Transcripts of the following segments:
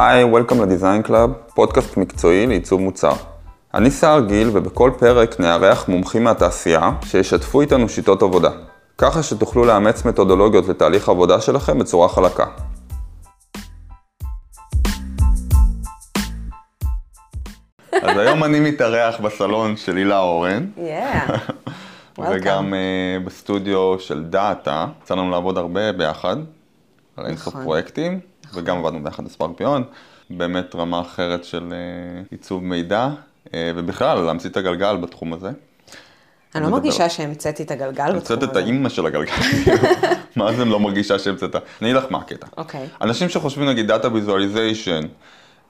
היי, Welcome ל Design Club, פודקאסט מקצועי לעיצוב מוצר. אני סער גיל, ובכל פרק נארח מומחים מהתעשייה שישתפו איתנו שיטות עבודה, ככה שתוכלו לאמץ מתודולוגיות לתהליך העבודה שלכם בצורה חלקה. אז היום אני מתארח בסלון של הילה אורן. Yeah. וגם אה, בסטודיו של data, יצא לנו לעבוד הרבה ביחד, על אינסוף נכון. פרויקטים. וגם עבדנו ביחד בספארק פיון, באמת רמה אחרת של uh, עיצוב מידע, uh, ובכלל להמציא את הגלגל בתחום הזה. אני לא מרגישה שהמצאתי את הגלגל בתחום המצאת את. האימא של הגלגל, מה זה לא מרגישה שהמצאת? אני אגיד לך מה הקטע. אוקיי. אנשים שחושבים נגיד Visualization,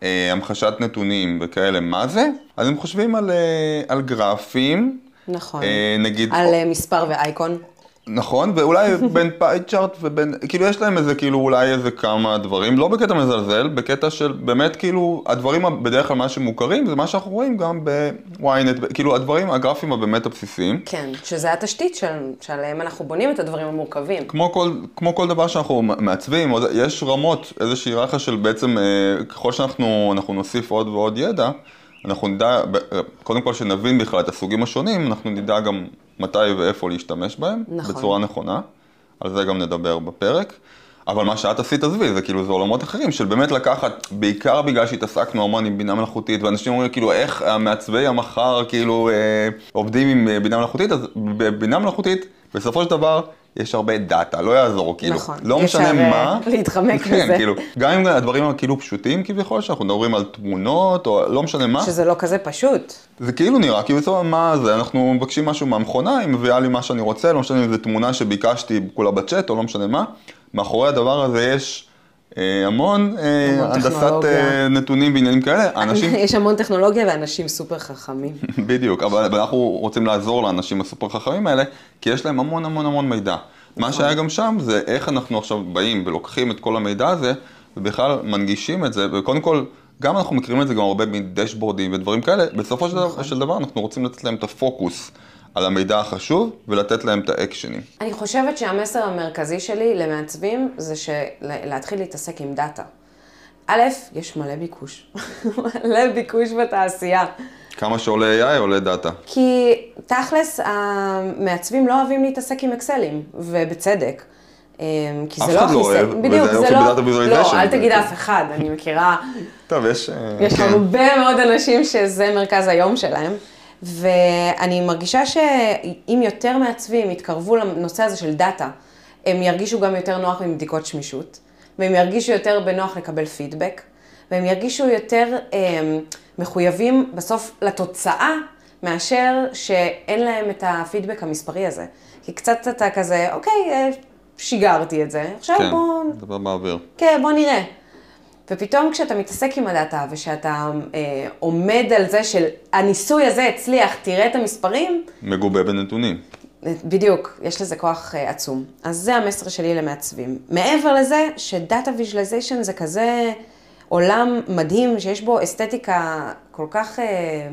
אה, המחשת נתונים וכאלה, מה זה? אז הם חושבים על, אה, על גרפים, נכון. אה, נגיד, על אה, מספר ואייקון. נכון, ואולי בין פאי צ'ארט ובין, כאילו יש להם איזה, כאילו אולי איזה כמה דברים, לא בקטע מזלזל, בקטע של באמת כאילו, הדברים בדרך כלל מה שמוכרים, זה מה שאנחנו רואים גם ב-ynet, כאילו הדברים, הגרפים הבאמת הבסיסיים. כן, שזה התשתית של- שעליהם אנחנו בונים את הדברים המורכבים. כמו כל, כמו כל דבר שאנחנו מעצבים, יש רמות, איזושהי רכה של בעצם, אה, ככל שאנחנו אנחנו נוסיף עוד ועוד ידע, אנחנו נדע, אה, קודם כל שנבין בכלל את הסוגים השונים, אנחנו נדע גם מתי ואיפה להשתמש בהם, נכון. בצורה נכונה, על זה גם נדבר בפרק. אבל מה שאת עשית, עזבי, זה כאילו, זה עולמות אחרים, של באמת לקחת, בעיקר בגלל שהתעסקנו המון עם בינה מלאכותית, ואנשים אומרים, כאילו, איך המעצבי המחר, כאילו, אה, עובדים עם אה, בינה מלאכותית, אז בבינה מלאכותית, בסופו של דבר, יש הרבה דאטה, לא יעזור, כאילו, נכון. לא משנה אפשר, אה, מה. להתחמק כן, מזה. כאילו, גם אם הדברים הם כאילו פשוטים כביכול, שאנחנו מדברים על תמונות, או לא משנה מה, שזה לא כזה פשוט. זה כאילו נראה, כאילו, בסדר, מה זה, אנחנו מבקשים משהו מהמכונה, היא מביאה לי מה שאני רוצה, לא משנה אם זו תמונה שביקשתי כולה בצ'אט, או לא משנה מה. מאחורי הדבר הזה יש המון אה, המון הנדסת טכנולוגיה. אה, נתונים ועניינים כאלה. אנשים, יש המון טכנולוגיה ואנשים סופר חכמים. בדיוק, אבל אבל אנחנו רוצים לעזור לאנשים הסופר חכמים האלה, כי יש להם המון המון המון מידע. מה שהיה גם שם זה איך אנחנו עכשיו באים ולוקחים את כל המידע הזה, ובכלל מנגישים את זה, וקודם כל, גם אנחנו מכירים את זה גם הרבה מדשבורדים ודברים כאלה, בסופו של דבר, של דבר אנחנו רוצים לתת להם את הפוקוס על המידע החשוב, ולתת להם את האקשנים. אני חושבת שהמסר המרכזי שלי למעצבים זה של- להתחיל להתעסק עם דאטה. א', יש מלא ביקוש. מלא ביקוש בתעשייה. כמה שעולה AI עולה דאטה. כי תכלס, המעצבים לא אוהבים להתעסק עם אקסלים, ובצדק. אמ, כי אף זה לא אחד לא. אוהב, בדיוק, וזה זה היופי לא... ב data visualization. לא, אל תגיד אף אחד, אני מכירה, טוב, יש... אה, יש כן. הרבה מאוד אנשים שזה מרכז היום שלהם, ואני מרגישה שאם יותר מעצבים יתקרבו לנושא הזה של data, הם ירגישו גם יותר נוח עם בדיקות שמישות, והם ירגישו יותר בנוח לקבל פידבק, והם ירגישו יותר אה, מחויבים בסוף לתוצאה, מאשר שאין להם את הפידבק המספרי הזה. כי קצת אתה כזה, אוקיי, אה, שיגרתי את זה, עכשיו כן, בוא דבר באוויר. כן, בוא נראה. ופתאום כשאתה מתעסק עם ה data ושאתה אה, עומד על זה של הניסוי הזה הצליח, תראה את המספרים, מגובה בנתונים. אה, בדיוק, יש לזה כוח אה, עצום. אז זה המסר שלי למעצבים. מעבר לזה, ש data visualization זה כזה עולם מדהים, שיש בו אסתטיקה כל כך אה,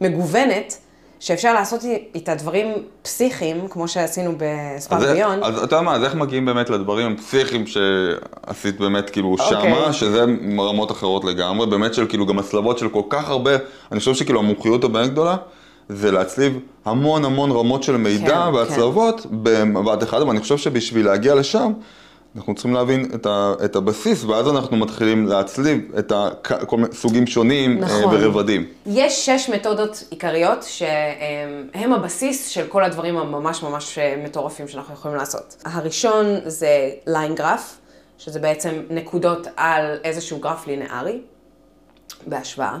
מגוונת, שאפשר לעשות איתה דברים פסיכיים, כמו שעשינו ביון. אז אתה יודע מה, אז איך מגיעים באמת לדברים הפסיכיים שעשית באמת כאילו אוקיי. שמה, שזה רמות אחרות לגמרי, באמת של כאילו גם הצלבות של כל כך הרבה, אני חושב שכאילו המומחיות הבאמת גדולה, זה להצליב המון המון רמות של מידע כן, והצלבות במבט אחד, אבל אני חושב שבשביל להגיע לשם, אנחנו צריכים להבין את, ה, את הבסיס, ואז אנחנו מתחילים להצליב את כל מיני סוגים שונים אה, נכון. ורבדים. יש שש מתודות עיקריות שהן הבסיס של כל הדברים הממש ממש מטורפים שאנחנו יכולים לעשות. הראשון זה ליין גרף, שזה בעצם נקודות על איזשהו גרף לינארי, בהשוואה.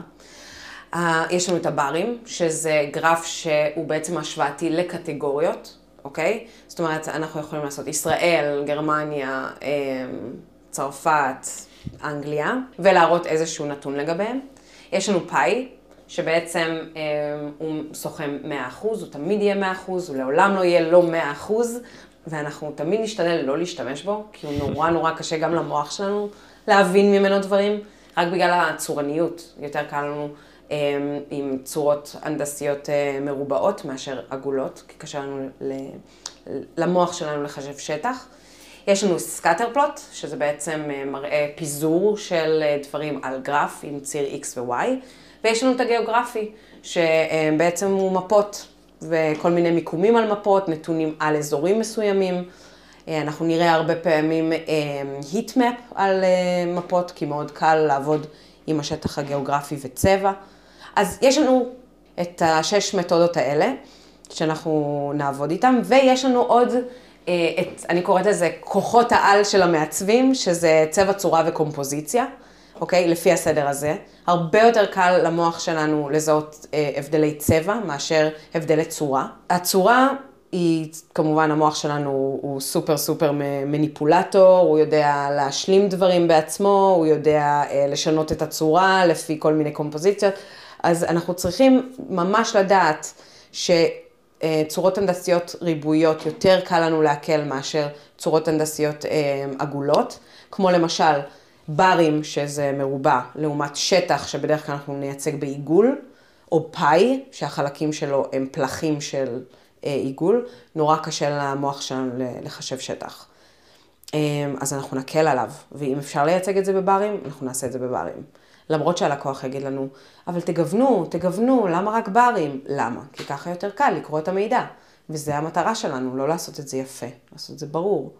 אה, יש לנו את הברים, שזה גרף שהוא בעצם השוואתי לקטגוריות, אוקיי? זאת אומרת, אנחנו יכולים לעשות ישראל, גרמניה, אה, צרפת, אנגליה, ולהראות איזשהו נתון לגביהם. יש לנו פאי, שבעצם אה, הוא סוכם 100%, הוא תמיד יהיה 100%, הוא לעולם לא יהיה לא 100%, ואנחנו תמיד נשתדל לא להשתמש בו, כי הוא נורא נורא קשה גם למוח שלנו להבין ממנו דברים, רק בגלל הצורניות. יותר קל לנו אה, עם צורות הנדסיות אה, מרובעות מאשר עגולות, כי קשה לנו למוח שלנו לחשב שטח. יש לנו סקאטר פלוט, שזה בעצם אה, מראה פיזור של אה, דברים על גרף עם ציר X ו-Y, ויש לנו את הגיאוגרפי, שבעצם הוא מפות וכל מיני מיקומים על מפות, נתונים על אזורים מסוימים. אה, אנחנו נראה הרבה פעמים היטמפ על מפות, כי מאוד קל לעבוד עם השטח הגיאוגרפי וצבע. אז יש לנו את השש מתודות האלה, שאנחנו נעבוד איתן, ויש לנו עוד אה, את, אני קוראת לזה כוחות העל של המעצבים, שזה צבע, צורה וקומפוזיציה, אוקיי? לפי הסדר הזה. הרבה יותר קל למוח שלנו לזהות אה, הבדלי צבע מאשר הבדלי צורה. הצורה היא, כמובן, המוח שלנו הוא סופר סופר מניפולטור, הוא יודע להשלים דברים בעצמו, הוא יודע אה, לשנות את הצורה לפי כל מיני קומפוזיציות. אז אנחנו צריכים ממש לדעת ש... אה, צורות הנדסיות ריבועיות יותר קל לנו לעכל מאשר צורות הנדסיות אה, עגולות, כמו למשל ברים, שזה מרובע, לעומת שטח שבדרך כלל אנחנו נייצג בעיגול, או פאי, שהחלקים שלו הם פלחים של אה, עיגול, נורא קשה למוח שלנו לחשב שטח. אז אנחנו נקל עליו, ואם אפשר לייצג את זה בברים, אנחנו נעשה את זה בברים. למרות שהלקוח יגיד לנו, אבל תגוונו, תגוונו, למה רק ברים? למה? כי ככה יותר קל לקרוא את המידע. וזה המטרה שלנו, לא לעשות את זה יפה, לעשות את זה ברור.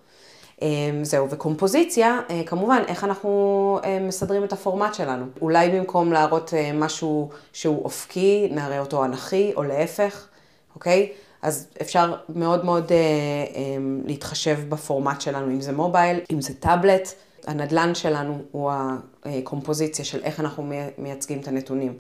אמ, זהו, וקומפוזיציה, אה, כמובן, איך אנחנו אה, מסדרים את הפורמט שלנו. אולי במקום להראות אה, משהו שהוא אופקי, נראה אותו אנכי, או להפך, אוקיי? אז אפשר מאוד מאוד אמ, להתחשב בפורמט שלנו, אם זה מובייל, אם זה טאבלט. הנדלן שלנו הוא הקומפוזיציה של איך אנחנו מייצגים את הנתונים.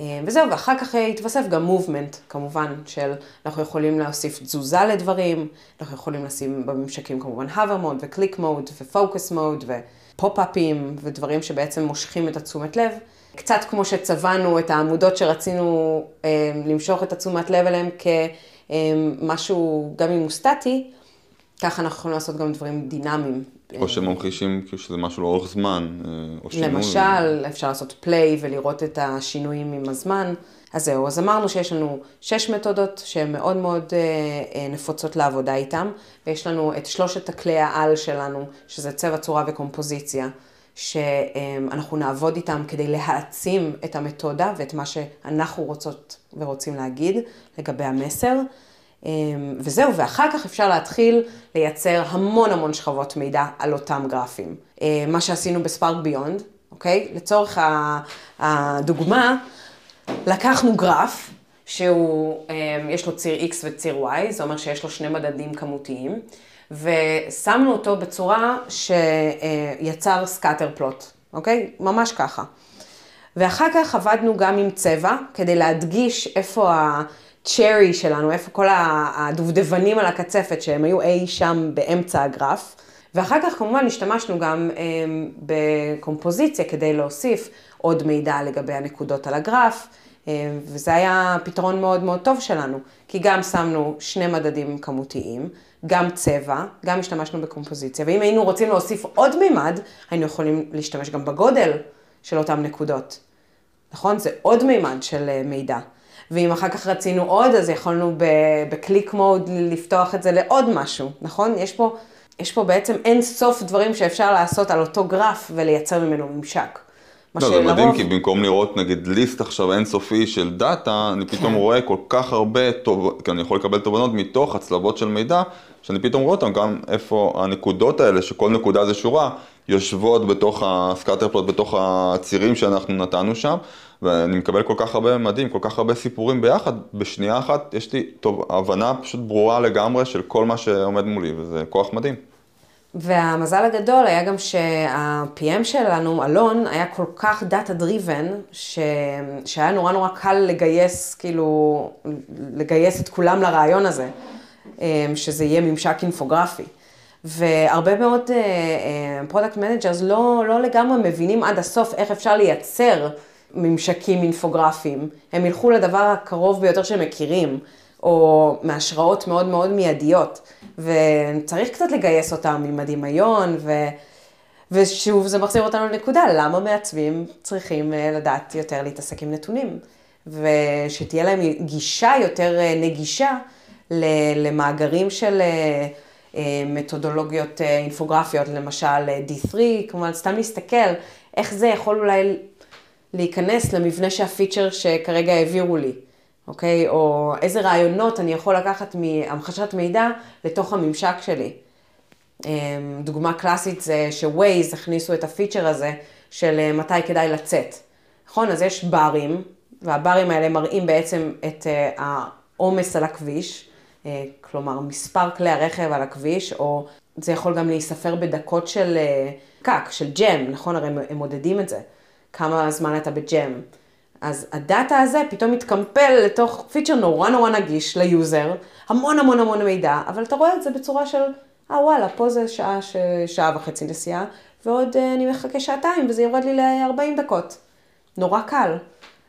אה, וזהו, ואחר כך יתווסף גם מובמנט, כמובן, של אנחנו יכולים להוסיף תזוזה לדברים, אנחנו יכולים לשים בממשקים כמובן hover mode ו-click mode ו-focus mode ופופ-אפים ודברים שבעצם מושכים את התשומת לב. קצת כמו שצבענו את העמודות שרצינו אה, למשוך את התשומת לב אליהם כמשהו, גם אם הוא סטטי, ככה אנחנו יכולים לעשות גם דברים דינמיים. או שממחישים כאילו שזה משהו לאורך זמן, אה, או שינוי. למשל, אפשר לעשות פליי ולראות את השינויים עם הזמן. אז זהו, אז אמרנו שיש לנו שש מתודות שהן מאוד מאוד אה, אה, נפוצות לעבודה איתן, ויש לנו את שלושת הכלי העל שלנו, שזה צבע, צורה וקומפוזיציה, שאנחנו נעבוד איתם כדי להעצים את המתודה ואת מה שאנחנו רוצות ורוצים להגיד לגבי המסר. אמ, וזהו, ואחר כך אפשר להתחיל לייצר המון המון שכבות מידע על אותם גרפים. אמ, מה שעשינו בספארק ביונד, אוקיי? לצורך הדוגמה, לקחנו גרף שהוא, אמ, יש לו ציר X וציר Y, זה אומר שיש לו שני מדדים כמותיים, ושמנו אותו בצורה שיצר סקאטר פלוט, אוקיי? ממש ככה. ואחר כך עבדנו גם עם צבע, כדי להדגיש איפה ה... הצ'רי שלנו, איפה כל הדובדבנים על הקצפת שהם היו אי שם באמצע הגרף. ואחר כך כמובן השתמשנו גם אה, בקומפוזיציה כדי להוסיף עוד מידע לגבי הנקודות על הגרף, אה, וזה היה פתרון מאוד מאוד טוב שלנו, כי גם שמנו שני מדדים כמותיים, גם צבע, גם השתמשנו בקומפוזיציה, ואם היינו רוצים להוסיף עוד מימד, היינו יכולים להשתמש גם בגודל של אותן נקודות. נכון? זה עוד מימד של אה, מידע. ואם אחר כך רצינו עוד, אז יכולנו בקליק מוד לפתוח את זה לעוד משהו, נכון? יש פה, יש פה בעצם אין סוף דברים שאפשר לעשות על אותו גרף ולייצר ממנו ממשק. לא, זה מדהים, כי במקום לראות נגיד ליסט עכשיו אינסופי של דאטה, אני פתאום כן. רואה כל כך הרבה, טוב, כי אני יכול לקבל תובנות מתוך הצלבות של מידע, שאני פתאום רואה אותם גם איפה הנקודות האלה, שכל נקודה זה שורה, יושבות בתוך ה scatter plot, בתוך הצירים שאנחנו נתנו שם, ואני מקבל כל כך הרבה מדהים, כל כך הרבה סיפורים ביחד, בשנייה אחת יש לי טוב, הבנה פשוט ברורה לגמרי של כל מה שעומד מולי, וזה כוח מדהים. והמזל הגדול היה גם שה-PM שלנו, אלון, היה כל כך data driven, ש... שהיה נורא נורא קל לגייס, כאילו, לגייס את כולם לרעיון הזה, אמ, שזה יהיה ממשק אינפוגרפי. והרבה מאוד product uh, managers לא, לא לגמרי מבינים עד הסוף איך אפשר לייצר ממשקים אינפוגרפיים. הם ילכו לדבר הקרוב ביותר שהם מכירים, או מהשראות מאוד מאוד מיידיות. וצריך קצת לגייס אותם עם הדמיון, ו... ושוב זה מחזיר אותנו לנקודה, למה מעצבים צריכים אה, לדעת יותר להתעסק עם נתונים, ושתהיה להם גישה יותר אה, נגישה למאגרים של מתודולוגיות אינפוגרפיות, למשל D3, כלומר סתם להסתכל איך זה יכול אולי להיכנס למבנה שהפיצ'ר שכרגע העבירו לי, אוקיי? או איזה רעיונות אני יכול לקחת מהמחשת מידע לתוך הממשק שלי. דוגמה קלאסית זה שווייז הכניסו את הפיצ'ר הזה של מתי כדאי לצאת. נכון? אז יש ברים, והברים האלה מראים בעצם את העומס על הכביש, כלומר מספר כלי הרכב על הכביש, או זה יכול גם להיספר בדקות של פקק, של jam, נכון? הרי הם מודדים את זה. כמה זמן אתה ב jam. אז ה data הזה פתאום מתקמפל לתוך feature נורא נורא נגיש ל user, המון המון המון מידע, אבל אתה רואה את זה בצורה של, אה וואלה, פה זה שעה, ש... שעה וחצי נסיעה, ועוד uh, אני מחכה שעתיים וזה יורד לי ל-40 דקות. נורא קל.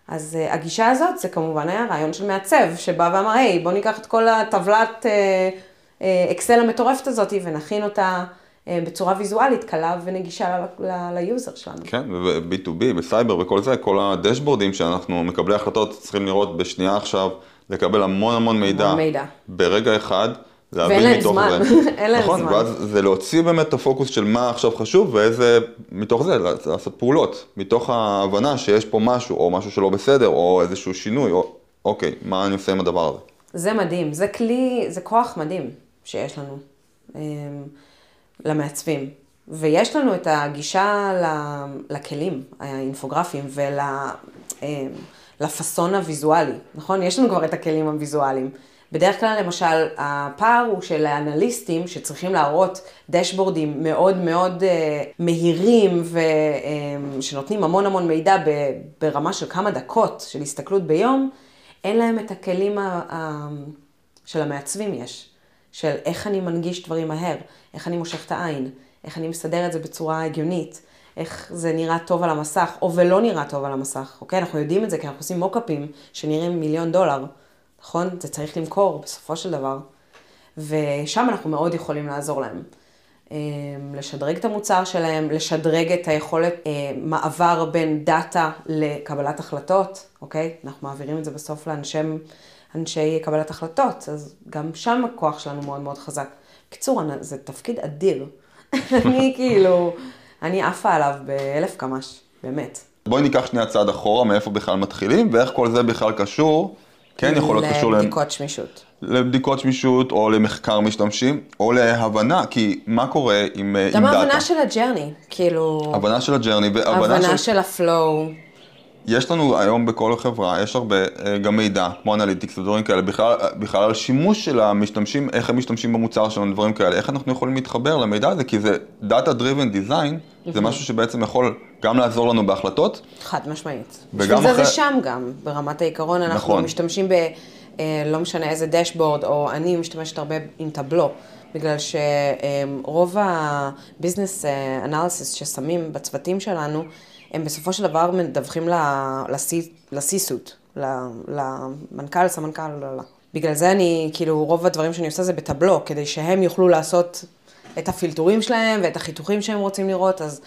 אז uh, הגישה הזאת זה כמובן היה רעיון של מעצב, שבא ואמר, היי, בוא ניקח את כל הטבלת אקסל uh, uh, המטורפת הזאת ונכין אותה בצורה ויזואלית, קלה ונגישה ל user שלנו. כן, וב-B2B, בסייבר וכל זה, כל הדשבורדים שאנחנו מקבלי החלטות צריכים לראות בשנייה עכשיו, לקבל המון המון מידע. המון מידע. ברגע אחד. ואין להם זמן, אין להם נכון, זמן. ואז זה להוציא באמת את הפוקוס של מה עכשיו חשוב, ואיזה, מתוך זה לעשות פעולות, מתוך ההבנה שיש פה משהו, או משהו שלא בסדר, או איזשהו שינוי, או אוקיי, מה אני עושה עם הדבר הזה. זה מדהים, זה כלי, זה כוח מדהים שיש לנו. למעצבים. ויש לנו את הגישה לכלים האינפוגרפיים ולפאסון הוויזואלי, נכון? יש לנו כבר את הכלים הוויזואליים. בדרך כלל, למשל, הפער הוא של האנליסטים שצריכים להראות דשבורדים מאוד מאוד מהירים ושנותנים המון המון מידע ברמה של כמה דקות של הסתכלות ביום, אין להם את הכלים של המעצבים יש. של איך אני מנגיש דברים מהר, איך אני מושך את העין, איך אני מסדר את זה בצורה הגיונית, איך זה נראה טוב על המסך, או ולא נראה טוב על המסך, אוקיי? אנחנו יודעים את זה כי אנחנו עושים מוקאפים שנראים מיליון דולר, נכון? זה צריך למכור בסופו של דבר. ושם אנחנו מאוד יכולים לעזור להם. לשדרג את המוצר שלהם, לשדרג את היכולת מעבר בין דאטה לקבלת החלטות, אוקיי? אנחנו מעבירים את זה בסוף לאנשי... אנשי קבלת החלטות, אז גם שם הכוח שלנו מאוד מאוד חזק. בקיצור, זה תפקיד אדיר. אני כאילו, אני עפה עליו באלף קמ"ש, באמת. בואי ניקח שנייה צעד אחורה, מאיפה בכלל מתחילים, ואיך כל זה בכלל קשור, כן יכול להיות קשור לבדיקות שמישות. לבדיקות שמישות, או למחקר משתמשים, או להבנה, כי מה קורה עם data? גם ההבנה של ה journey, כאילו... הבנה של ה journey, והבנה של... הבנה של ה flow. יש לנו היום בכל חברה, יש הרבה גם מידע, כמו analytics ודברים כאלה, בכלל, בכלל על שימוש של המשתמשים, איך הם משתמשים במוצר שלנו, דברים כאלה, איך אנחנו יכולים להתחבר למידע הזה, כי זה Data Driven Design, זה משהו שבעצם יכול גם לעזור לנו בהחלטות. חד משמעית. בשביל זה אחרי... זה שם גם, ברמת העיקרון, אנחנו נכון. משתמשים ב... לא משנה איזה דשבורד, או אני משתמשת הרבה עם טבלו, בגלל שרוב הביזנס אנליסיס ששמים בצוותים שלנו, הם בסופו של דבר מדווחים לסיסות, למנכ"ל, סמנכ"ל, לא, לא. בגלל זה אני, כאילו, רוב הדברים שאני עושה זה בטבלו, כדי שהם יוכלו לעשות את הפילטורים שלהם ואת החיתוכים שהם רוצים לראות, אז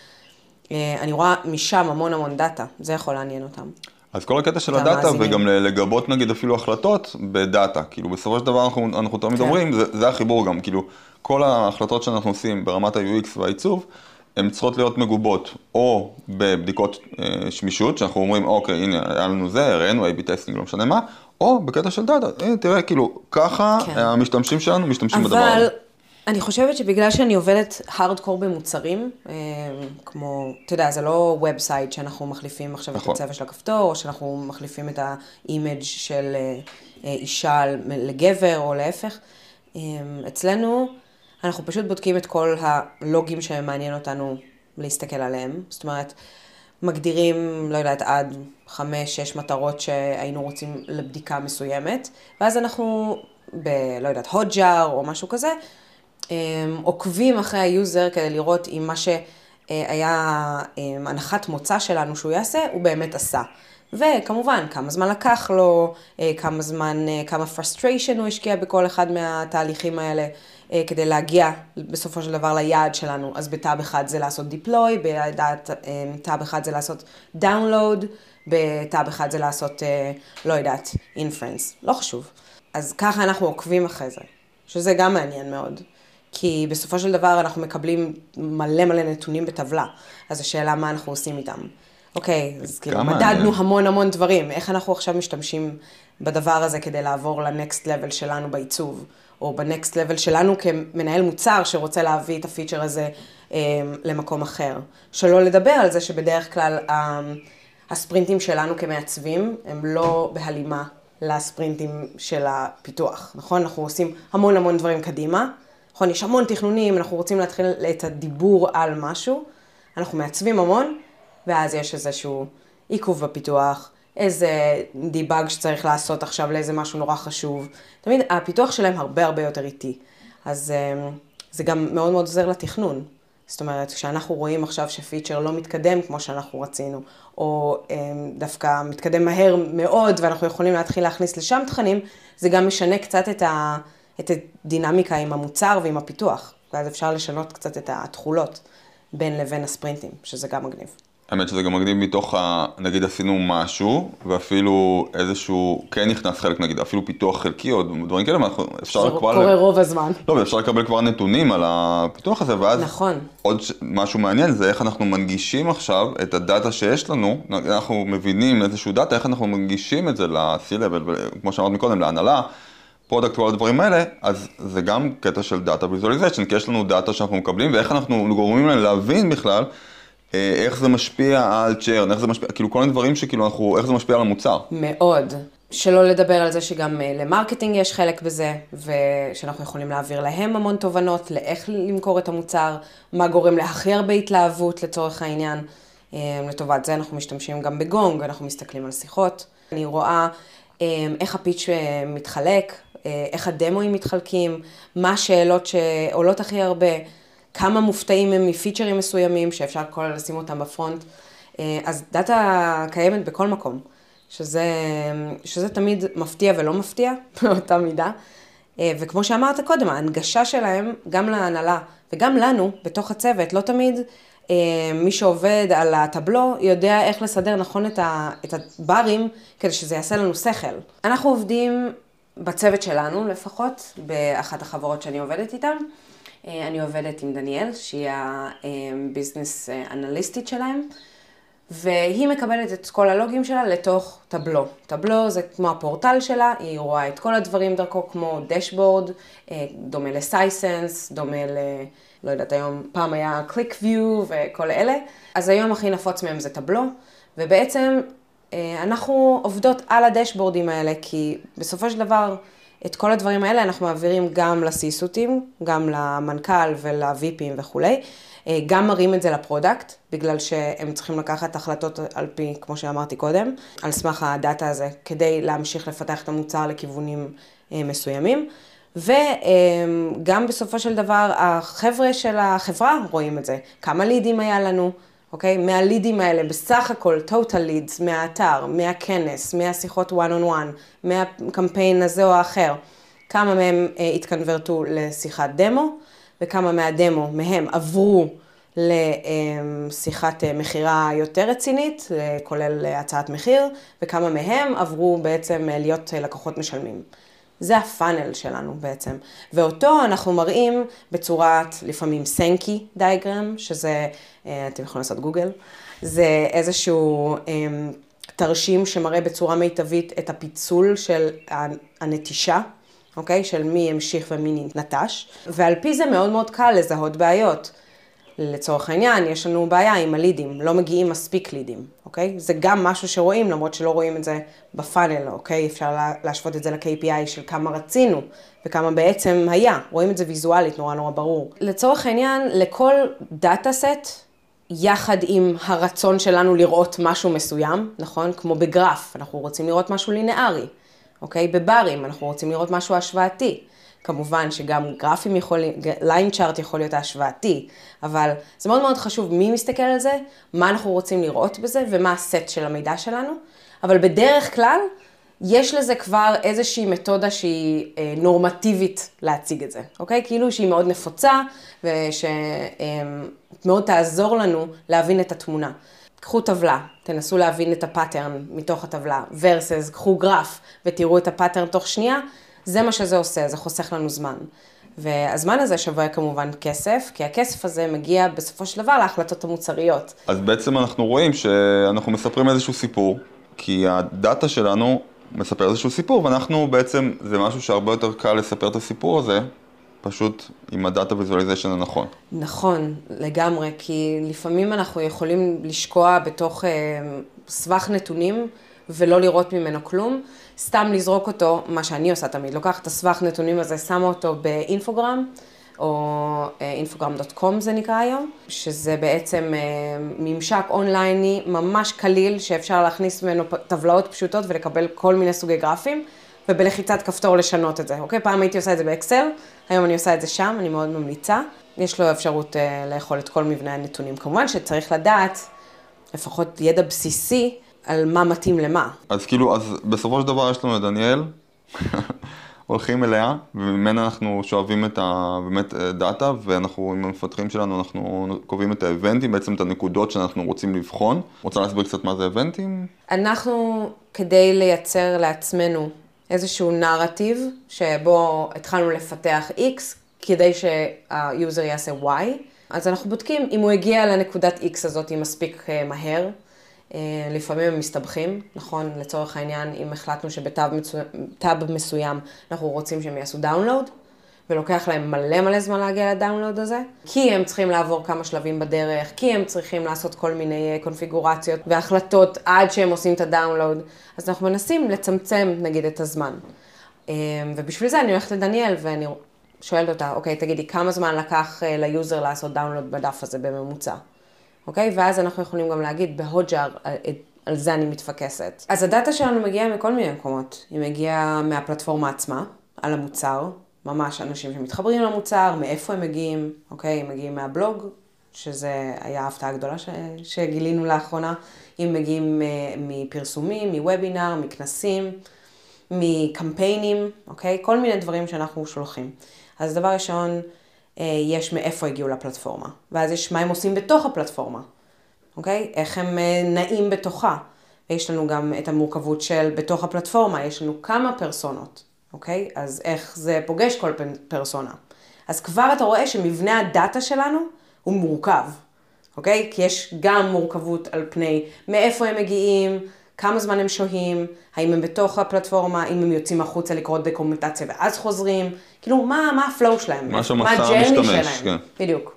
אה, אני רואה משם המון המון data, זה יכול לעניין אותם. אז כל הקטע של ה data, וגם לגבות נגיד אפילו החלטות ב data, כאילו בסופו של דבר אנחנו, אנחנו תמיד כן. אומרים, זה, זה החיבור גם, כאילו כל ההחלטות שאנחנו עושים ברמת ה-UX והעיצוב, הן צריכות להיות מגובות או בבדיקות אה, שמישות, שאנחנו אומרים, אוקיי, הנה, היה לנו זה, הראינו A-B testing, לא משנה מה, או בקטע של data, הנה, תראה, כאילו, ככה כן. המשתמשים שלנו משתמשים אבל... בדבר הזה. אני חושבת שבגלל שאני עובדת הארדקור במוצרים, אה, כמו, אתה יודע, זה לא website שאנחנו מחליפים עכשיו נכון. את הצבע של הכפתור, או שאנחנו מחליפים את ה image של אה, אישה לגבר, או להפך. אצלנו, אנחנו פשוט בודקים את כל הלוגים שמעניין אותנו להסתכל עליהם. זאת אומרת, מגדירים, לא יודעת, עד חמש, שש מטרות שהיינו רוצים לבדיקה מסוימת, ואז אנחנו ב... לא יודעת, Hotjar או משהו כזה, אמ, עוקבים אחרי ה user כדי לראות אם מה שהיה אמ, הנחת מוצא שלנו שהוא יעשה, הוא באמת עשה. וכמובן, כמה זמן לקח לו, אה, כמה זמן, אה, כמה frustration הוא השקיע בכל אחד מהתהליכים האלה. אה, כדי להגיע בסופו של דבר ליעד שלנו. אז ב tab אחד זה לעשות deploy, ב tab אחד זה לעשות download, בטאב אחד זה לעשות, אה, לא יודעת, inference, לא חשוב. אז ככה אנחנו עוקבים אחרי זה, שזה גם מעניין מאוד. כי בסופו של דבר אנחנו מקבלים מלא מלא נתונים בטבלה, אז השאלה מה אנחנו עושים איתם. אוקיי, אז כאילו מדדנו המון המון דברים, איך אנחנו עכשיו משתמשים בדבר הזה כדי לעבור לנקסט לבל שלנו בעיצוב, או בנקסט לבל שלנו כמנהל מוצר שרוצה להביא את הפיצ'ר הזה אה, למקום אחר. שלא לדבר על זה שבדרך כלל אה, הספרינטים שלנו כמעצבים הם לא בהלימה לספרינטים של הפיתוח, נכון? אנחנו עושים המון המון דברים קדימה, נכון? יש המון תכנונים, אנחנו רוצים להתחיל את הדיבור על משהו, אנחנו מעצבים המון, ואז יש איזשהו עיכוב בפיתוח, איזה דיבאג שצריך לעשות עכשיו לאיזה משהו נורא חשוב. תמיד הפיתוח שלהם הרבה הרבה יותר איטי. אז אה, זה גם מאוד מאוד עוזר לתכנון. זאת אומרת, כשאנחנו רואים עכשיו שפיצ'ר לא מתקדם כמו שאנחנו רצינו, או אה, דווקא מתקדם מהר מאוד ואנחנו יכולים להתחיל להכניס לשם תכנים, זה גם משנה קצת את הדינמיקה עם המוצר ועם הפיתוח. ואז אפשר לשנות קצת את התכולות בין לבין הספרינטים, שזה גם מגניב. האמת שזה גם מגניב מתוך ה... נגיד עשינו משהו, ואפילו איזשהו, כן נכנס חלק נגיד, אפילו פיתוח חלקי או דברים כאלה, ואנחנו, אפשר כבר... קורה רוב הזמן. לא, ואפשר לקבל כבר נתונים על הפיתוח הזה, ואז... נכון. עוד ש... משהו מעניין זה איך אנחנו מנגישים עכשיו את ה data שיש לנו, אנחנו מבינים איזשהו data, איך אנחנו מנגישים את זה ל-C-Level, כמו שאמרת מקודם, להנהלה, product וכל הדברים האלה, אז זה גם קטע של data visualization, כי יש לנו data שאנחנו מקבלים, ואיך אנחנו גורמים להם להבין בכלל איך זה משפיע על churn, איך זה משפיע, כאילו כל מיני דברים שכאילו אנחנו, איך זה משפיע על המוצר. מאוד. שלא לדבר על זה שגם אה, ל marketing יש חלק בזה, ושאנחנו יכולים להעביר להם המון תובנות לאיך למכור את המוצר, מה גורם להכי הרבה התלהבות לצורך העניין. אה, לטובת זה אנחנו משתמשים גם בגונג, אנחנו מסתכלים על שיחות. אני רואה אה, איך הפיץ' אה, מתחלק, אה, איך הדמוים מתחלקים, מה השאלות שעולות הכי הרבה, כמה מופתעים הם מפיצ'רים מסוימים שאפשר כל לשים אותם בפרונט. אה, אז דאטה קיימת בכל מקום. שזה, שזה תמיד מפתיע ולא מפתיע באותה מידה. אה, וכמו שאמרת קודם, ההנגשה שלהם, גם להנהלה וגם לנו, בתוך הצוות, לא תמיד אה, מי שעובד על הטבלו יודע איך לסדר נכון את, ה, את הברים כדי שזה יעשה לנו שכל. אנחנו עובדים בצוות שלנו לפחות, באחת החברות שאני עובדת איתן. אה, אני עובדת עם דניאל, שהיא הביזנס אנליסטית שלהם. והיא מקבלת את כל הלוגים שלה לתוך טבלו. טבלו זה כמו הפורטל שלה, היא רואה את כל הדברים דרכו כמו דשבורד, אה, דומה ל Sisense, דומה ל... לא יודעת, היום, פעם היה QlikView וכל אלה. אז היום הכי נפוץ מהם זה Tableau, ובעצם אה, אנחנו עובדות על הדשבורדים האלה, כי בסופו של דבר, את כל הדברים האלה אנחנו מעבירים גם לסיסוטים, גם למנכ"ל ול VP ים וכולי. אה, גם מראים את זה ל product, בגלל שהם צריכים לקחת החלטות על פי, כמו שאמרתי קודם, על סמך ה data הזה, כדי להמשיך לפתח את המוצר לכיוונים אה, מסוימים. וגם בסופו של דבר, החבר'ה של החברה רואים את זה. כמה לידים היה לנו, אוקיי? מהלידים האלה, בסך הכל, total leads, מהאתר, מהכנס, מהשיחות one on one, מהקמפיין הזה או האחר, כמה מהם אה, התקנברטו לשיחת דמו, וכמה מהדמו מהם עברו לשיחת מכירה יותר רצינית, כולל הצעת מחיר, וכמה מהם עברו בעצם להיות לקוחות משלמים. זה הפאנל שלנו בעצם. ואותו אנחנו מראים בצורת לפעמים סנקי דיאגרם, שזה, אתם יכולים לעשות גוגל, זה איזשהו תרשים שמראה בצורה מיטבית את הפיצול של הנטישה. אוקיי? של מי המשיך ומי נטש, ועל פי זה מאוד מאוד קל לזהות בעיות. לצורך העניין, יש לנו בעיה עם הלידים, לא מגיעים מספיק לידים, אוקיי? זה גם משהו שרואים, למרות שלא רואים את זה בפאנל, אוקיי? אפשר להשוות את זה ל-KPI של כמה רצינו וכמה בעצם היה, רואים את זה ויזואלית, נורא נורא ברור. לצורך העניין, לכל data set, יחד עם הרצון שלנו לראות משהו מסוים, נכון? כמו בגרף, אנחנו רוצים לראות משהו לינארי. אוקיי? בברים, אנחנו רוצים לראות משהו השוואתי. כמובן שגם גרפים יכולים, line chart יכול להיות השוואתי, אבל זה מאוד מאוד חשוב מי מסתכל על זה, מה אנחנו רוצים לראות בזה ומה הסט של המידע שלנו, אבל בדרך כלל יש לזה כבר איזושהי מתודה שהיא אה, נורמטיבית להציג את זה, אוקיי? כאילו שהיא מאוד נפוצה ושמאוד תעזור לנו להבין את התמונה. קחו טבלה, תנסו להבין את ה pattern מתוך הטבלה, versus קחו גרף ותראו את ה pattern תוך שנייה, זה מה שזה עושה, זה חוסך לנו זמן. והזמן הזה שווה כמובן כסף, כי הכסף הזה מגיע בסופו של דבר להחלטות המוצריות. אז בעצם אנחנו רואים שאנחנו מספרים איזשהו סיפור, כי הדאטה שלנו מספר איזשהו סיפור, ואנחנו בעצם, זה משהו שהרבה יותר קל לספר את הסיפור הזה, פשוט עם הדאטה ויזואליזיישן הנכון. נכון, לגמרי, כי לפעמים אנחנו יכולים לשקוע בתוך אה, סבך נתונים ולא לראות ממנו כלום. סתם לזרוק אותו, מה שאני עושה תמיד, לוקחת את הסבך נתונים הזה, שמה אותו באינפוגרם, או אינפוגרם.קום זה נקרא היום, שזה בעצם אה, ממשק אונלייני ממש קליל, שאפשר להכניס ממנו טבלאות פשוטות ולקבל כל מיני סוגי גרפים, ובלחיצת כפתור לשנות את זה, אוקיי? פעם הייתי עושה את זה באקסל, היום אני עושה את זה שם, אני מאוד ממליצה. יש לו אפשרות אה, לאכול את כל מבנה הנתונים. כמובן שצריך לדעת, לפחות ידע בסיסי, על מה מתאים למה. אז כאילו, אז בסופו של דבר יש לנו את דניאל, הולכים אליה, וממנה אנחנו שואבים את ה... באמת אה, data, ואנחנו עם המפתחים שלנו, אנחנו קובעים את האיוונטים, בעצם את הנקודות שאנחנו רוצים לבחון. רוצה להסביר קצת מה זה איוונטים? אנחנו, כדי לייצר לעצמנו איזשהו נרטיב, שבו התחלנו לפתח X, כדי שה user יעשה Y, אז אנחנו בודקים אם הוא הגיע לנקודת X הזאת מספיק אה, מהר. אה, לפעמים הם מסתבכים, נכון? לצורך העניין, אם החלטנו שב tab מסוים, מסוים אנחנו רוצים שהם יעשו download, ולוקח להם מלא מלא זמן להגיע ל download הזה, כי הם צריכים לעבור כמה שלבים בדרך, כי הם צריכים לעשות כל מיני אה, קונפיגורציות והחלטות עד שהם עושים את ה download, אז אנחנו מנסים לצמצם נגיד את הזמן. אה, ובשביל זה אני הולכת לדניאל ואני שואלת אותה, אוקיי, תגידי, כמה זמן לקח ל user לעשות download בדף הזה בממוצע? אוקיי? ואז אנחנו יכולים גם להגיד בהוג'אר, על, זה אני מתפקסת. אז הדאטה שלנו מגיעה מכל מיני מקומות. היא מגיעה מהפלטפורמה עצמה, על המוצר, ממש אנשים שמתחברים למוצר, מאיפה הם מגיעים, אוקיי? הם מגיעים מהבלוג, שזה היה ההפתעה הגדולה ש... שגילינו לאחרונה. אם מגיעים אה, מפרסומים, מוובינר, מכנסים, מקמפיינים, אוקיי? כל מיני דברים שאנחנו שולחים. אז דבר ראשון, יש מאיפה הגיעו לפלטפורמה, ואז יש מה הם עושים בתוך הפלטפורמה, אוקיי? איך הם אה, נעים בתוכה. ויש לנו גם את המורכבות של בתוך הפלטפורמה, יש לנו כמה פרסונות, אוקיי? אז איך זה פוגש כל פרסונה. אז כבר אתה רואה שמבנה הדאטה שלנו הוא מורכב, אוקיי? כי יש גם מורכבות על פני מאיפה הם מגיעים, כמה זמן הם שוהים, האם הם בתוך הפלטפורמה, אם הם יוצאים החוצה לקרוא דוקומנטציה ואז חוזרים, כאילו מה, מה ה flow שלהם, מה שהמסע המשתמש, כן. בדיוק.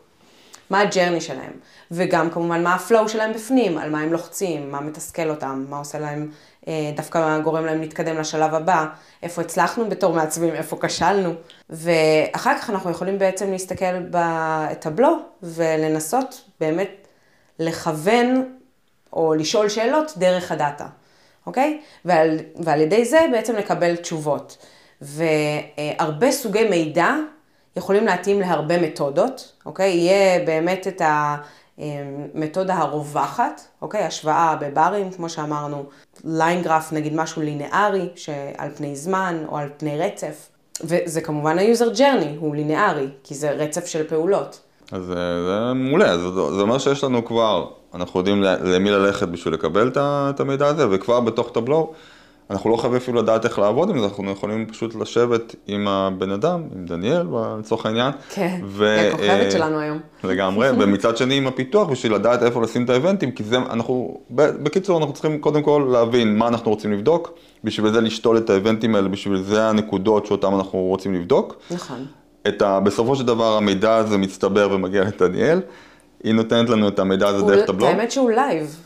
מה ה journey שלהם, וגם כמובן מה ה flow שלהם בפנים, על מה הם לוחצים, מה מתסכל אותם, מה עושה להם, אה, דווקא גורם להם להתקדם לשלב הבא, איפה הצלחנו בתור מעצבים, איפה כשלנו, ואחר כך אנחנו יכולים בעצם להסתכל ב Tableau ולנסות באמת לכוון או לשאול שאלות דרך הדאטה, אוקיי? ועל, ועל ידי זה בעצם לקבל תשובות. והרבה סוגי מידע יכולים להתאים להרבה מתודות, אוקיי? יהיה באמת את המתודה הרווחת, אוקיי? השוואה בברים, כמו שאמרנו, ליינגרף, נגיד משהו לינארי, שעל פני זמן או על פני רצף. וזה כמובן ה-user journey, הוא לינארי, כי זה רצף של פעולות. אז אה, זה מעולה, זה, זה אומר שיש לנו כבר, אנחנו יודעים למי ללכת בשביל לקבל את המידע הזה, וכבר בתוך טבלו, אנחנו לא חייבים אפילו לדעת איך לעבוד עם זה, אנחנו יכולים פשוט לשבת עם הבן אדם, עם דניאל לצורך העניין. כן, היא הכוכבת שלנו היום. לגמרי, ומצד שני עם הפיתוח בשביל לדעת איפה לשים את האבנטים, כי זה, אנחנו, בקיצור, אנחנו צריכים קודם כל להבין מה אנחנו רוצים לבדוק, בשביל זה לשתול את האבנטים האלה, בשביל זה הנקודות שאותן אנחנו רוצים לבדוק. נכון. את ה, בסופו של דבר המידע הזה מצטבר ומגיע לדניאל, היא נותנת לנו את המידע הזה דרך טבלו. האמת שהוא live.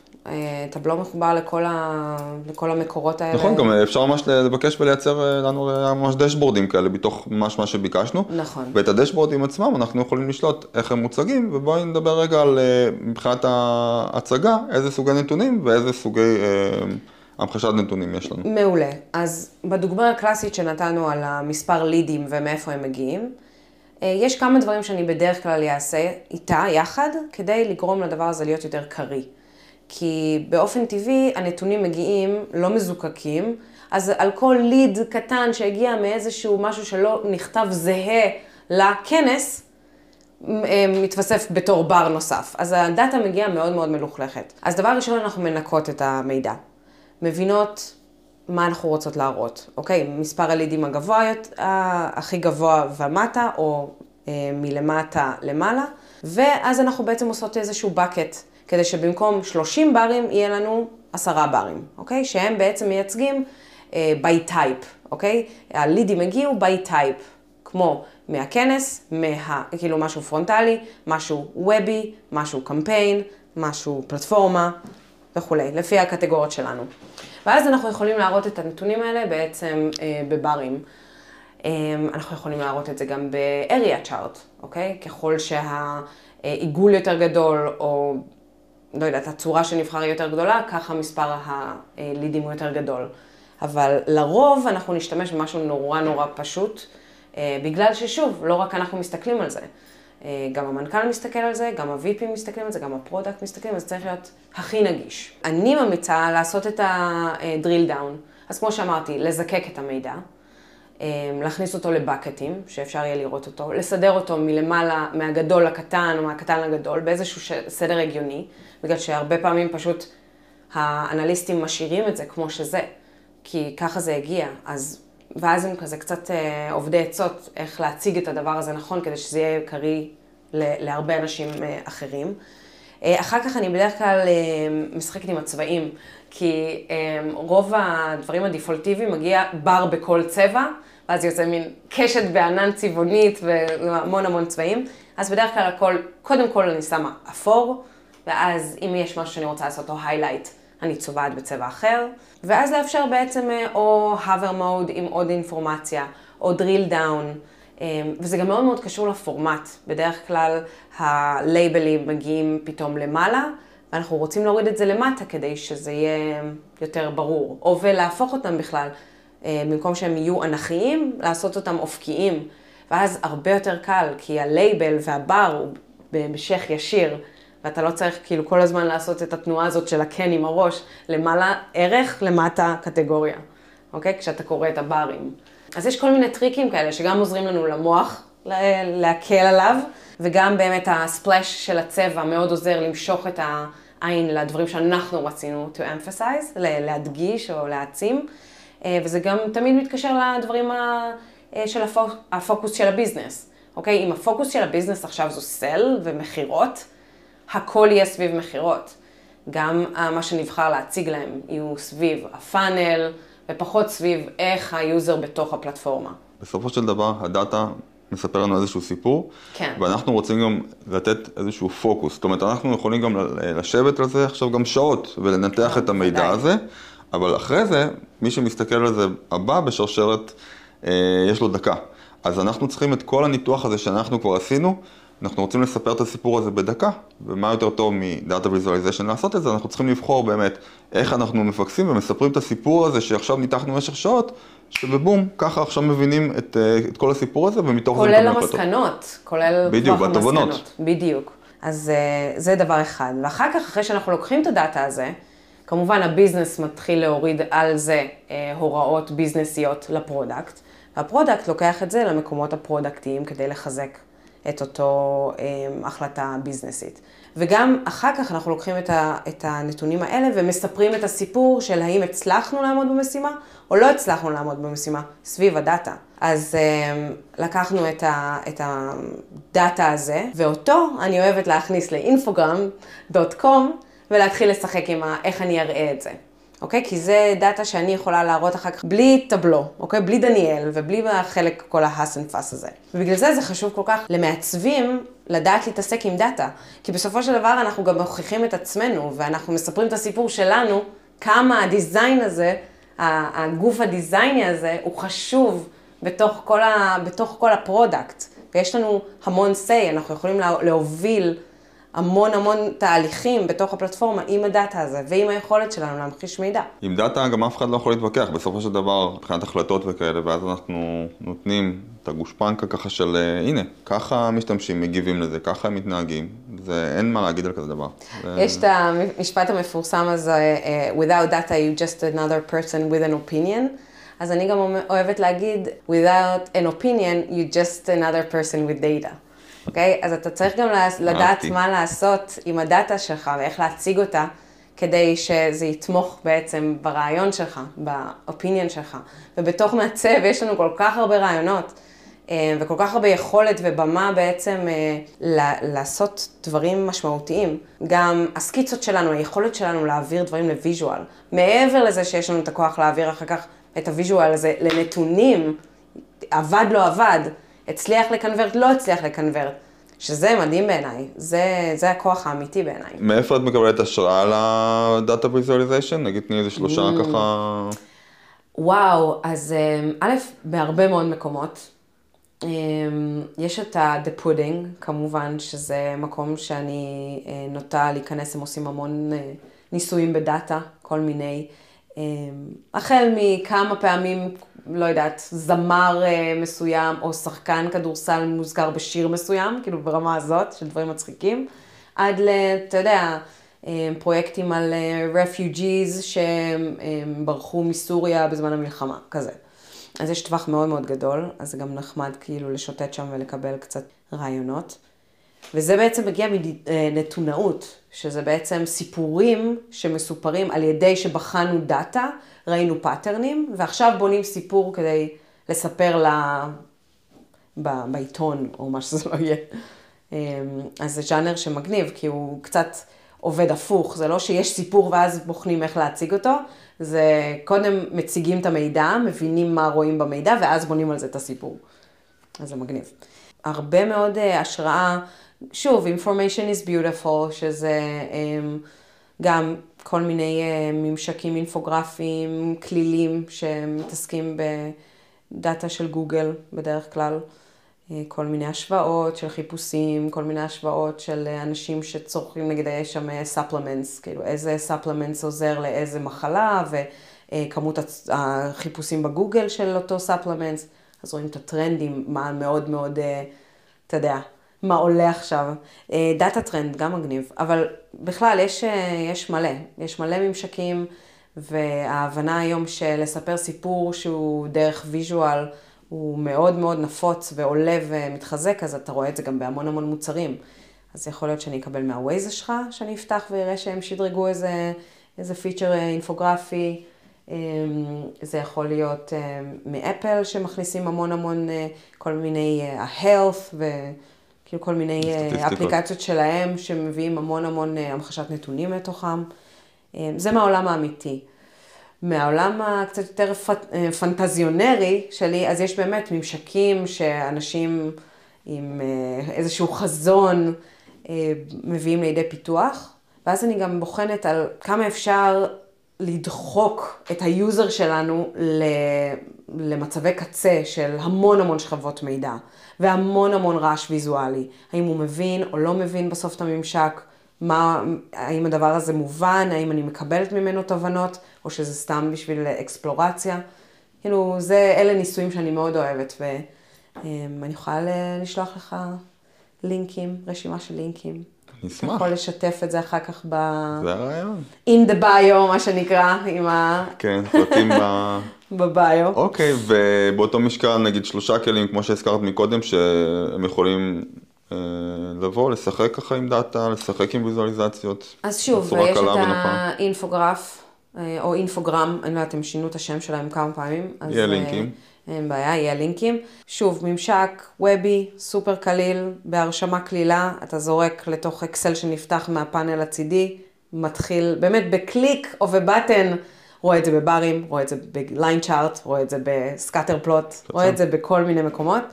Tableau מחובר לכל, ה... לכל המקורות האלה. נכון, גם אפשר ממש לבקש ולייצר אה, לנו ממש דשבורדים כאלה, בתוך ממש מה שביקשנו. נכון. ואת הדשבורדים עצמם אנחנו יכולים לשלוט איך הם מוצגים, ובואי נדבר רגע על אה, מבחינת ההצגה, איזה סוגי נתונים ואיזה סוגי אה, המחשת נתונים יש לנו. מעולה. אז בדוגמה הקלאסית שנתנו על המספר לידים ומאיפה הם מגיעים, יש כמה דברים שאני בדרך כלל אעשה איתה יחד, כדי לגרום לדבר הזה להיות יותר קריא. כי באופן טבעי הנתונים מגיעים לא מזוקקים, אז על כל ליד קטן שהגיע מאיזשהו משהו שלא נכתב זהה לכנס, מתווסף בתור בר נוסף. אז הדאטה מגיעה מאוד מאוד מלוכלכת. אז דבר ראשון, אנחנו מנקות את המידע. מבינות מה אנחנו רוצות להראות, אוקיי? מספר הלידים הגבוה, הכי גבוה ומטה, או אה, מלמטה למעלה, ואז אנחנו בעצם עושות איזשהו bucket, כדי שבמקום 30 ברים יהיה לנו 10 ברים, אוקיי? שהם בעצם מייצגים אה, by type, אוקיי? הלידים הגיעו by type, כמו מהכנס, מה, כאילו משהו פרונטלי, משהו וובי, משהו קמפיין, משהו פלטפורמה וכולי, לפי הקטגוריות שלנו. ואז אנחנו יכולים להראות את הנתונים האלה בעצם אה, בברים. אה, אנחנו יכולים להראות את זה גם ב-area chart, אוקיי? ככל שהעיגול יותר גדול, או לא יודעת, הצורה שנבחר היא יותר גדולה, ככה מספר הלידים הוא יותר גדול. אבל לרוב אנחנו נשתמש במשהו נורא נורא פשוט, אה, בגלל ששוב, לא רק אנחנו מסתכלים על זה. אה, גם המנכ"ל מסתכל על זה, גם ה-VP מסתכלים על זה, גם ה product מסתכלים זה, צריך להיות הכי נגיש. אני ממליצה לעשות את ה-drill down, אז כמו שאמרתי, לזקק את המידע, אה, להכניס אותו לבקטים, שאפשר יהיה לראות אותו, לסדר אותו מלמעלה, מהגדול לקטן או מהקטן לגדול, באיזשהו סדר הגיוני, בגלל שהרבה פעמים פשוט האנליסטים משאירים את זה כמו שזה, כי ככה זה הגיע, אז ואז הם כזה קצת אה, עובדי עצות איך להציג את הדבר הזה נכון, כדי שזה יהיה קריא להרבה אנשים אה, אחרים. אה, אחר כך אני בדרך כלל משחקת עם הצבעים, כי רוב הדברים הדפולטיביים מגיע בר בכל צבע, ואז יוצא מין קשת בענן צבעונית והמון המון צבעים. אז בדרך כלל הכל, קודם כל אני שמה אפור, ואז אם יש משהו שאני רוצה לעשות לו highlight, אני צובעת בצבע אחר, ואז לאפשר בעצם אה, או hover mode עם עוד אינפורמציה, או drill down, אה, וזה גם מאוד מאוד קשור לפורמט. בדרך כלל הלייבלים מגיעים פתאום למעלה, ואנחנו רוצים להוריד את זה למטה כדי שזה יהיה יותר ברור, או ולהפוך אותם בכלל, אה, במקום שהם יהיו אנכיים, לעשות אותם אופקיים. ואז הרבה יותר קל, כי הלייבל והבר הוא במשך ישיר. ואתה לא צריך כאילו כל הזמן לעשות את התנועה הזאת של הקן עם הראש, למעלה ערך, למטה קטגוריה, אוקיי? כשאתה קורא את הברים. אז יש כל מיני טריקים כאלה שגם עוזרים לנו למוח להקל עליו, וגם באמת ה splash של הצבע מאוד עוזר למשוך את העין לדברים שאנחנו רצינו to emphasize, להדגיש או להעצים, אה, וזה גם תמיד מתקשר לדברים אה, של הפוקוס של ה business, אוקיי? אם הפוקוס של ה business עכשיו זו sell ומכירות, הכל יהיה סביב מכירות. גם מה שנבחר להציג להם יהיו סביב ה funnel, ופחות סביב איך ה user בתוך הפלטפורמה. בסופו של דבר, הדאטה מספר לנו איזשהו סיפור, כן. ואנחנו רוצים גם לתת איזשהו פוקוס. זאת אומרת, אנחנו יכולים גם לשבת על זה עכשיו גם שעות ולנתח את המידע ודאי. הזה, אבל אחרי זה, מי שמסתכל על זה הבא בשרשרת, אה, יש לו דקה. אז אנחנו צריכים את כל הניתוח הזה שאנחנו כבר עשינו, אנחנו רוצים לספר את הסיפור הזה בדקה, ומה יותר טוב מ-Data Visualization לעשות את זה, אנחנו צריכים לבחור באמת איך אנחנו מפקסים ומספרים את הסיפור הזה שעכשיו ניתחנו במשך שעות, שבבום, ככה עכשיו מבינים את, אה, את כל הסיפור הזה, ומתוך זה כולל המסקנות, כולל בדיוק, בתובנות. בדיוק. אז uh, זה דבר אחד. ואחר כך, אחרי שאנחנו לוקחים את הדאטה הזה, כמובן ה business מתחיל להוריד על זה uh, הוראות ביזנסיות ל product, וה product לוקח את זה למקומות הפרודקטיים כדי לחזק את אותו um, החלטה ביזנסית. וגם אחר כך אנחנו לוקחים את, ה, את הנתונים האלה ומספרים את הסיפור של האם הצלחנו לעמוד במשימה או לא הצלחנו לעמוד במשימה סביב הדאטה. אז um, לקחנו את, ה, את הדאטה הזה, ואותו אני אוהבת להכניס ל Infogram.com ולהתחיל לשחק עם ה, איך אני אראה את זה. אוקיי? כי זה דאטה שאני יכולה להראות אחר כך בלי Tableau, אוקיי? בלי דניאל ובלי החלק, כל ה hassle and fuss הזה. ובגלל זה זה חשוב כל כך למעצבים לדעת להתעסק עם דאטה. כי בסופו של דבר אנחנו גם מוכיחים את עצמנו, ואנחנו מספרים את הסיפור שלנו, כמה ה design הזה, הגוף הדיזייני הזה, הוא חשוב בתוך כל, ה, בתוך כל ה product. ויש לנו המון say, אנחנו יכולים להוביל המון המון תהליכים בתוך הפלטפורמה עם הדאטה הזה ועם היכולת שלנו להמחיש מידע. עם דאטה גם אף אחד לא יכול להתווכח, בסופו של דבר, מבחינת החלטות וכאלה, ואז אנחנו נותנים את הגושפנקה ככה של אה, הנה, ככה משתמשים, מגיבים לזה, ככה הם מתנהגים, זה אין מה להגיד על כזה דבר. יש את המשפט המפורסם הזה, אה, without data you just another person with an opinion. אז אני גם אוהבת להגיד, without an opinion you just another person with data. אוקיי? אז אתה צריך גם לדעת מה לעשות עם הדאטה שלך ואיך להציג אותה, כדי שזה יתמוך בעצם ברעיון שלך, באופיניון שלך. ובתוך מעצב יש לנו כל כך הרבה רעיונות. אה, וכל כך הרבה יכולת ובמה בעצם אה, לעשות דברים משמעותיים. גם הסקיצות שלנו, היכולת שלנו להעביר דברים ל visual. מעבר לזה שיש לנו את הכוח להעביר אחר כך את ה visual הזה לנתונים, עבד לא עבד, הצליח ל convert, לא הצליח ל convert. שזה מדהים בעיניי, זה, זה הכוח האמיתי בעיניי. מאיפה את מקבלת השראה ל data visualization? נגיד תני איזה שלושה mm. ככה... וואו, אז אה, א', בהרבה מאוד מקומות. אמ, יש את ה-The Pudding, כמובן, שזה מקום שאני אה, נוטה להיכנס, הם עושים המון אה, ניסויים בדאטה, כל מיני. אמ, החל מכמה פעמים, לא יודעת, זמר אה, מסוים או שחקן כדורסל מוזכר בשיר מסוים, כאילו ברמה הזאת, של דברים מצחיקים, עד ל... אתה יודע, פרויקטים על refugees שהם ברחו מסוריה בזמן המלחמה, כזה. אז יש טווח מאוד מאוד גדול, אז זה גם נחמד כאילו לשוטט שם ולקבל קצת רעיונות. וזה בעצם מגיע מעיתונאות, שזה בעצם סיפורים שמסופרים על ידי שבחנו דאטה, ראינו פאטרנים, ועכשיו בונים סיפור כדי לספר לה... ב... בעיתון, או מה שזה לא יהיה. אמ, אז זה ז'אנר שמגניב, כי הוא קצת עובד הפוך, זה לא שיש סיפור ואז בוחנים איך להציג אותו, זה קודם מציגים את המידע, מבינים מה רואים במידע, ואז בונים על זה את הסיפור. אז זה מגניב. הרבה מאוד uh, השראה, שוב, information is beautiful, שזה um, גם כל מיני uh, ממשקים אינפוגרפיים, כלילים שמתעסקים בדאטה של גוגל בדרך כלל. אה, כל מיני השוואות של חיפושים, כל מיני השוואות של אה, אנשים שצורכים, נגיד יש שם אה, כאילו איזה supplements עוזר לאיזה מחלה, וכמות החיפושים בגוגל של אותו supplements, אז רואים את הטרנדים, מה מאוד מאוד, אתה יודע, מה עולה עכשיו. data trend, גם מגניב, אבל בכלל יש, יש מלא, יש מלא ממשקים, וההבנה היום של לספר סיפור שהוא דרך visual, הוא מאוד מאוד נפוץ ועולה ומתחזק, אז אתה רואה את זה גם בהמון המון מוצרים. אז יכול להיות שאני אקבל מה Waze שלך, שאני אפתח ואראה שהם שדרגו איזה, איזה feature אה, אינפוגרפי. אמ, זה יכול להיות אה, מאפל שמכניסים המון המון אה, כל מיני ה-health וכאילו כל מיני אפליקציות שלהם שמביאים המון המון המחשת נתונים לתוכם. זה מהעולם האמיתי. מהעולם הקצת יותר אה, פנטזיונרי שלי, אז יש באמת ממשקים שאנשים עם אה, איזשהו חזון אה, מביאים לידי פיתוח, ואז אני גם בוחנת על כמה אפשר לדחוק את ה user שלנו למצבי קצה של המון המון שכבות מידע והמון המון רעש ויזואלי. האם הוא מבין או לא מבין בסוף את הממשק, מה, האם הדבר הזה מובן, האם אני מקבלת ממנו תובנות, או שזה סתם בשביל אקספלורציה. כאילו, זה, אלה ניסויים שאני מאוד אוהבת, ואני יכולה לשלוח לך לינקים, רשימה של לינקים. אני אשמח. אתה יכול לשתף את זה אחר כך ב... זה הרעיון. In the bio, מה שנקרא, עם ה... כן, פרטים ב... בביו. אוקיי, ובאותו משקל, נגיד שלושה כלים, כמו שהזכרת מקודם, שהם יכולים אה, לבוא, לשחק ככה עם דאטה, לשחק עם ויזואליזציות. אז שוב, יש את ה Infograph, אה, או Infogram, אני לא יודעת, הם שינו את השם שלהם כמה פעמים. יהיה לינקים. אה, אין בעיה, יהיה לינקים. שוב, ממשק וובי, סופר קליל, בהרשמה קלילה, אתה זורק לתוך אקסל שנפתח מהפאנל הצידי, מתחיל באמת בקליק of a button, רואה את זה בברים, רואה את זה ב line chart, רואה את זה ב scatter plot, רואה את זה בכל מיני מקומות,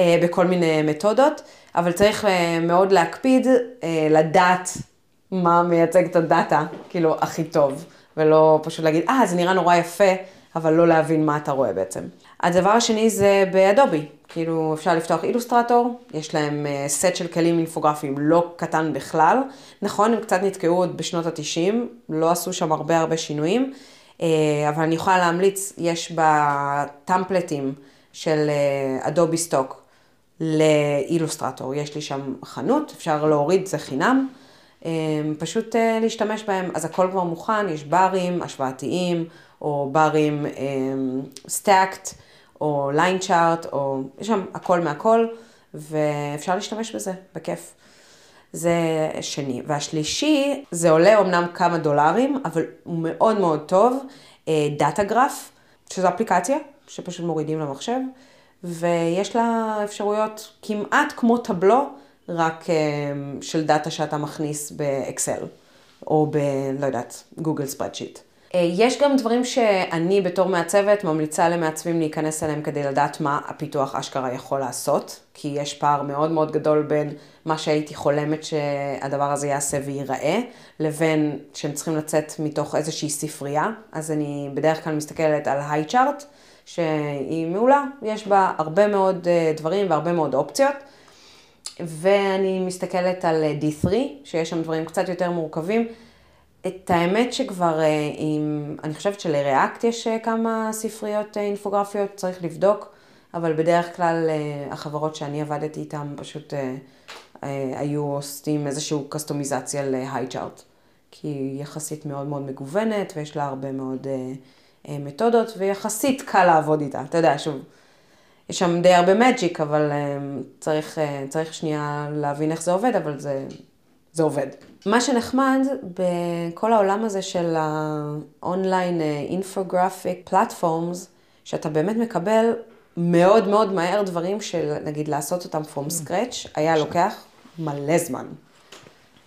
בכל מיני מתודות. אבל צריך אה, מאוד להקפיד אה, לדעת מה מייצג את הדאטה, כאילו, הכי טוב, ולא פשוט להגיד, אה, זה נראה נורא יפה, אבל לא להבין מה אתה רואה בעצם. הדבר השני זה באדובי, כאילו אפשר לפתוח אילוסטרטור, יש להם סט של כלים אינפוגרפיים לא קטן בכלל. נכון, הם קצת נתקעו עוד בשנות ה-90, לא עשו שם הרבה הרבה שינויים, uh, אבל אני יכולה להמליץ, יש בטמפלטים של Adobe אה, Stock ל Illustrator. יש לי שם חנות, אפשר להוריד, זה חינם. פשוט אה, להשתמש בהם, אז הכל כבר מוכן, יש ברים השוואתיים, או ברים stacked, אמ, או line chart, או יש שם הכל מהכל, ואפשר להשתמש בזה, בכיף. זה שני. והשלישי, זה עולה אמנם כמה דולרים, אבל הוא מאוד מאוד טוב, DataGraph, שזו אפליקציה שפשוט מורידים למחשב, ויש לה אפשרויות כמעט כמו Tableau, רק אה, של דאטה שאתה מכניס באקסל, או ב... לא יודעת, Google Spreadsheet. אה, יש גם דברים שאני בתור מעצבת ממליצה למעצבים להיכנס אליהם כדי לדעת מה הפיתוח אשכרה יכול לעשות, כי יש פער מאוד מאוד גדול בין מה שהייתי חולמת שהדבר הזה יעשה וייראה, לבין שהם צריכים לצאת מתוך איזושהי ספרייה. אז אני בדרך כלל מסתכלת על הייצ'ארט, שהיא מעולה, יש בה הרבה מאוד אה, דברים והרבה מאוד אופציות. ואני מסתכלת על D3, שיש שם דברים קצת יותר מורכבים. את האמת שכבר עם, אני חושבת שלריאקט יש כמה ספריות אינפוגרפיות, צריך לבדוק, אבל בדרך כלל החברות שאני עבדתי איתן פשוט היו עושים איזושהי קסטומיזציה ל Highchart, כי היא יחסית מאוד מאוד מגוונת ויש לה הרבה מאוד מתודות ויחסית קל לעבוד איתה, אתה יודע, שוב. יש שם די הרבה magic, אבל צריך, צריך שנייה להבין איך זה עובד, אבל זה, זה עובד. מה שנחמד בכל העולם הזה של ה online infographic platforms, שאתה באמת מקבל מאוד מאוד מהר דברים של, נגיד, לעשות אותם from scratch, היה לוקח מלא זמן.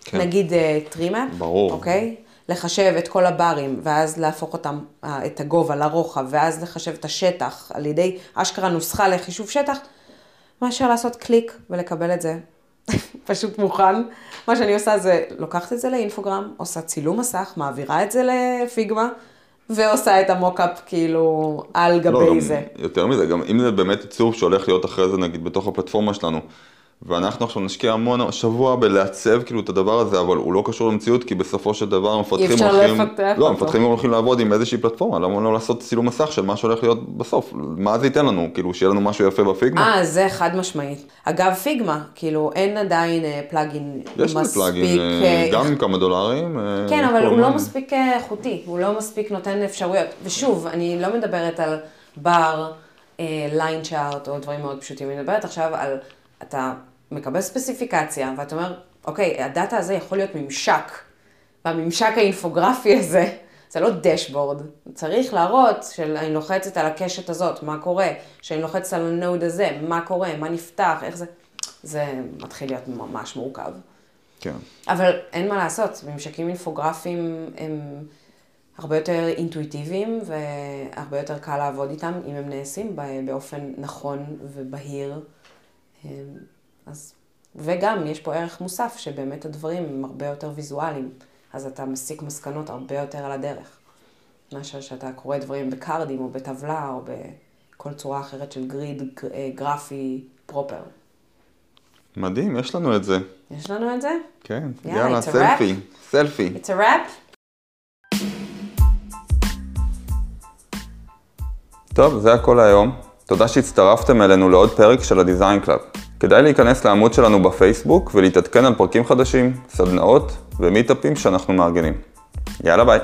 כן. נגיד treemap, ברור. אוקיי? לחשב את כל הברים, ואז להפוך אותם, את הגובה לרוחב, ואז לחשב את השטח, על ידי אשכרה נוסחה לחישוב שטח, מאשר לעשות קליק ולקבל את זה פשוט מוכן. מה שאני עושה זה לוקחת את זה ל Infogram, עושה צילום מסך, מעבירה את זה ל Figma, ועושה את המוקאפ כאילו על גבי לא, זה. יותר מזה, גם אם זה באמת עיצוב שהולך להיות אחרי זה נגיד בתוך הפלטפורמה שלנו, ואנחנו עכשיו נשקיע המון שבוע בלעצב כאילו את הדבר הזה, אבל הוא לא קשור למציאות, כי בסופו של דבר המפתחים הולכים... אי אפשר לפתח לא, אותו. המפתחים הולכים לעבוד עם איזושהי פלטפורמה, למה לא לעשות צילום מסך של מה שהולך להיות בסוף? מה זה ייתן לנו? כאילו, שיהיה לנו משהו יפה בפיגמה? אה, זה חד משמעית. אגב, פיגמה, כאילו, אין עדיין אה, פלאגין יש לי מספיק... פלאגין, אה, אה, גם עם כמה דולרים. כן, אבל הוא לא. מספיק איכותי, הוא לא מספיק נותן אפשרויות. ושוב, אני לא מדברת על bar, line chart או דברים מאוד פשוטים, אני מדברת עכשיו על, אתה מקבל ספציפיקציה, ואתה אומר, אוקיי, הדאטה הזה יכול להיות ממשק, והממשק האינפוגרפי הזה, זה לא דשבורד, צריך להראות שאני לוחצת על הקשת הזאת, מה קורה, שאני לוחצת על ה node הזה, מה קורה, מה נפתח, איך זה, זה מתחיל להיות ממש מורכב. כן. אבל אין מה לעשות, ממשקים אינפוגרפיים הם הרבה יותר אינטואיטיביים והרבה יותר קל לעבוד איתם אם הם נעשים באופן נכון ובהיר. אז, וגם יש פה ערך מוסף שבאמת הדברים הם הרבה יותר ויזואליים, אז אתה מסיק מסקנות הרבה יותר על הדרך. מאשר שאתה קורא דברים בקארדים או בטבלה או בכל צורה אחרת של גריד גרפי proper. מדהים, יש לנו את זה. יש לנו את זה? כן, Yeah, יאללה, סלפי, סלפי. It's a wrap? טוב, זה הכל היום. תודה שהצטרפתם אלינו לעוד פרק של ה Design Club. כדאי להיכנס לעמוד שלנו בפייסבוק ולהתעדכן על פרקים חדשים, סדנאות ומיטאפים שאנחנו מארגנים. יאללה ביי.